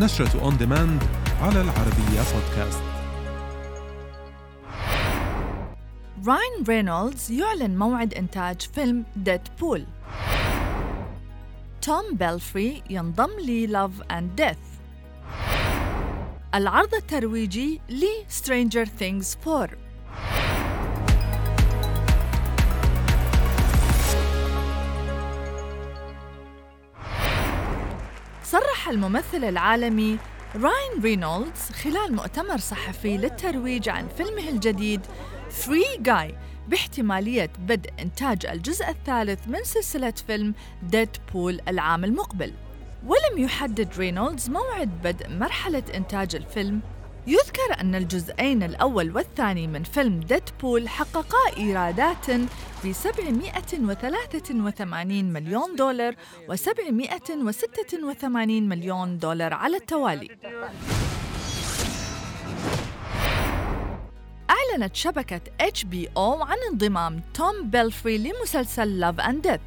نشرة on demand على العربية بودكاست راين رينولدز يعلن موعد إنتاج فيلم ديدبول توم بيلفري ينضم ل Love and Death العرض الترويجي ل Stranger Things 4 صرح الممثل العالمي راين رينولدز خلال مؤتمر صحفي للترويج عن فيلمه الجديد Free Guy باحتمالية بدء إنتاج الجزء الثالث من سلسلة فيلم ديدبول العام المقبل. ولم يحدد رينولدز موعد بدء مرحلة إنتاج الفيلم يذكر أن الجزئين الأول والثاني من فيلم ديدبول حققا إيرادات ب 783 مليون دولار و 786 مليون دولار على التوالي. أعلنت شبكة HBO عن انضمام توم بيلفري لمسلسل Love and Death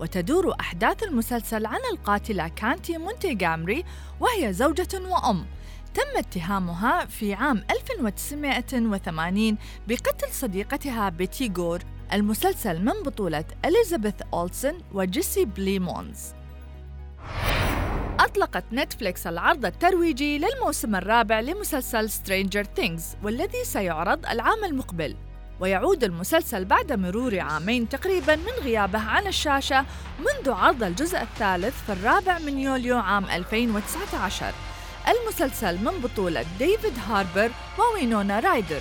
وتدور أحداث المسلسل عن القاتلة كاندي مونتغمري وهي زوجة وأم. تم اتهامها في عام 1980 بقتل صديقتها بيتي غور المسلسل من بطولة إليزابيث أولسن وجيسي بليمونز أطلقت نتفليكس العرض الترويجي للموسم الرابع لمسلسل Stranger Things والذي سيعرض العام المقبل. ويعود المسلسل بعد مرور عامين تقريبا من غيابه عن الشاشة منذ عرض الجزء الثالث في الرابع من يوليو عام 2019 المسلسل من بطولة ديفيد هاربر ووينونا رايدر.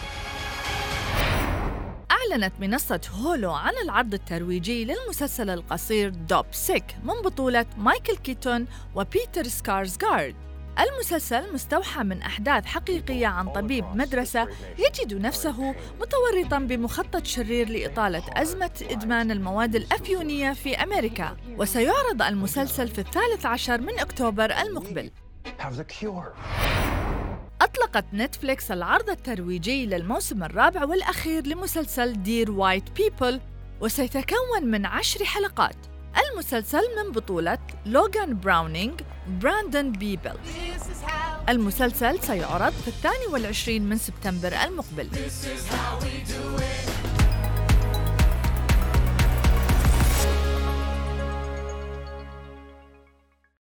أعلنت منصة Hulu عن العرض الترويجي للمسلسل القصير Dopesick من بطولة مايكل كيتون وبيتر سكارزغارد. المسلسل مستوحى من أحداث حقيقية عن طبيب مدرسة يجد نفسه متورطا بمخطط شرير لإطالة أزمة إدمان المواد الأفيونية في أمريكا. وسيعرض المسلسل في الثالث عشر من أكتوبر المقبل. أطلقت نتفليكس العرض الترويجي للموسم الرابع والأخير لمسلسل Dear White People وسيتكون من عشر حلقات. المسلسل من بطولة لوغان براونينج براندون بي بيل. المسلسل سيعرض في الثاني والعشرين من سبتمبر المقبل.